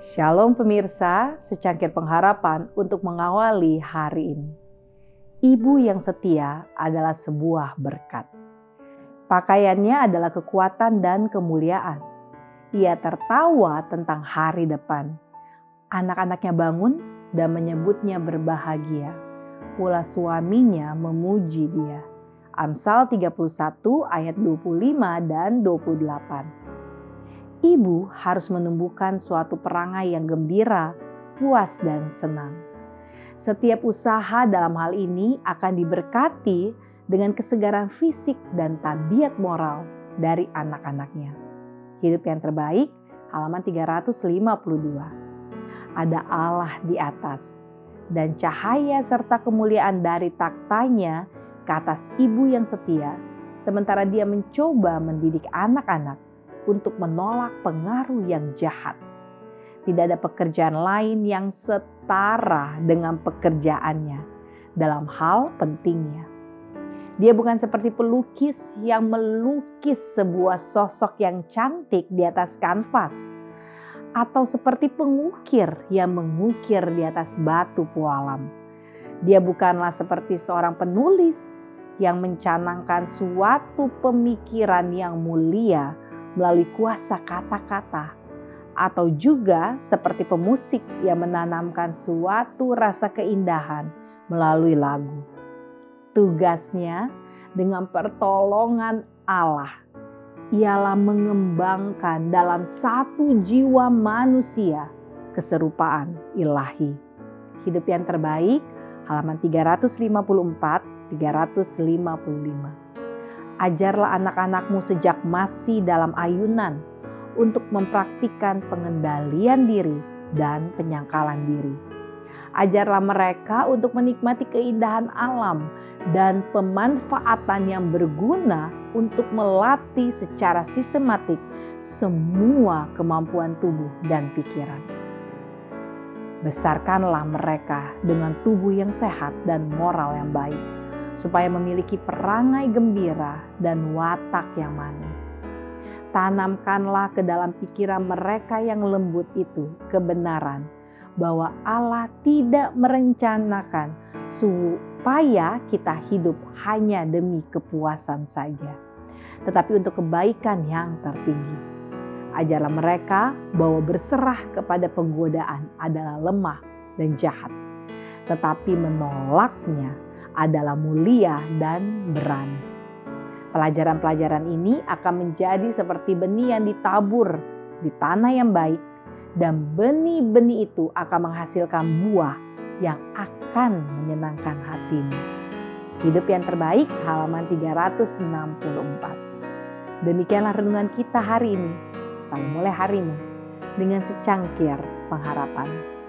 Shalom pemirsa, secangkir pengharapan untuk mengawali hari ini. Ibu yang setia adalah sebuah berkat. Pakaiannya adalah kekuatan dan kemuliaan. Ia tertawa tentang hari depan. Anak-anaknya bangun dan menyebutnya berbahagia. Pula suaminya memuji dia. Amsal 31 ayat 25 dan 28 ibu harus menumbuhkan suatu perangai yang gembira, puas, dan senang. Setiap usaha dalam hal ini akan diberkati dengan kesegaran fisik dan tabiat moral dari anak-anaknya. Hidup yang terbaik, halaman 352. Ada Allah di atas, dan cahaya serta kemuliaan dari taktanya ke atas ibu yang setia, sementara dia mencoba mendidik anak-anak untuk menolak pengaruh yang jahat. Tidak ada pekerjaan lain yang setara dengan pekerjaannya dalam hal pentingnya. Dia bukan seperti pelukis yang melukis sebuah sosok yang cantik di atas kanvas, atau seperti pengukir yang mengukir di atas batu pualam. Dia bukanlah seperti seorang penulis yang mencanangkan suatu pemikiran yang mulia melalui kuasa kata-kata, atau juga seperti pemusik yang menanamkan suatu rasa keindahan melalui lagu. Tugasnya dengan pertolongan Allah ialah mengembangkan dalam satu jiwa manusia keserupaan ilahi. Hidup yang terbaik halaman 354 355. Ajarlah anak-anakmu sejak masih dalam ayunan untuk mempraktikkan pengendalian diri dan penyangkalan diri. Ajarlah mereka untuk menikmati keindahan alam dan pemanfaatan yang berguna untuk melatih secara sistematik semua kemampuan tubuh dan pikiran. Besarkanlah mereka dengan tubuh yang sehat dan moral yang baik supaya memiliki perangai gembira dan watak yang manis. Tanamkanlah ke dalam pikiran mereka yang lembut itu kebenaran bahwa Allah tidak merencanakan supaya kita hidup hanya demi kepuasan saja, tetapi untuk kebaikan yang tertinggi. Ajarlah mereka bahwa berserah kepada penggodaan adalah lemah dan jahat, tetapi menolaknya adalah mulia dan berani. Pelajaran-pelajaran ini akan menjadi seperti benih yang ditabur di tanah yang baik dan benih-benih itu akan menghasilkan buah yang akan menyenangkan hatimu. Hidup yang terbaik halaman 364. Demikianlah renungan kita hari ini. Selalu mulai harimu dengan secangkir pengharapan.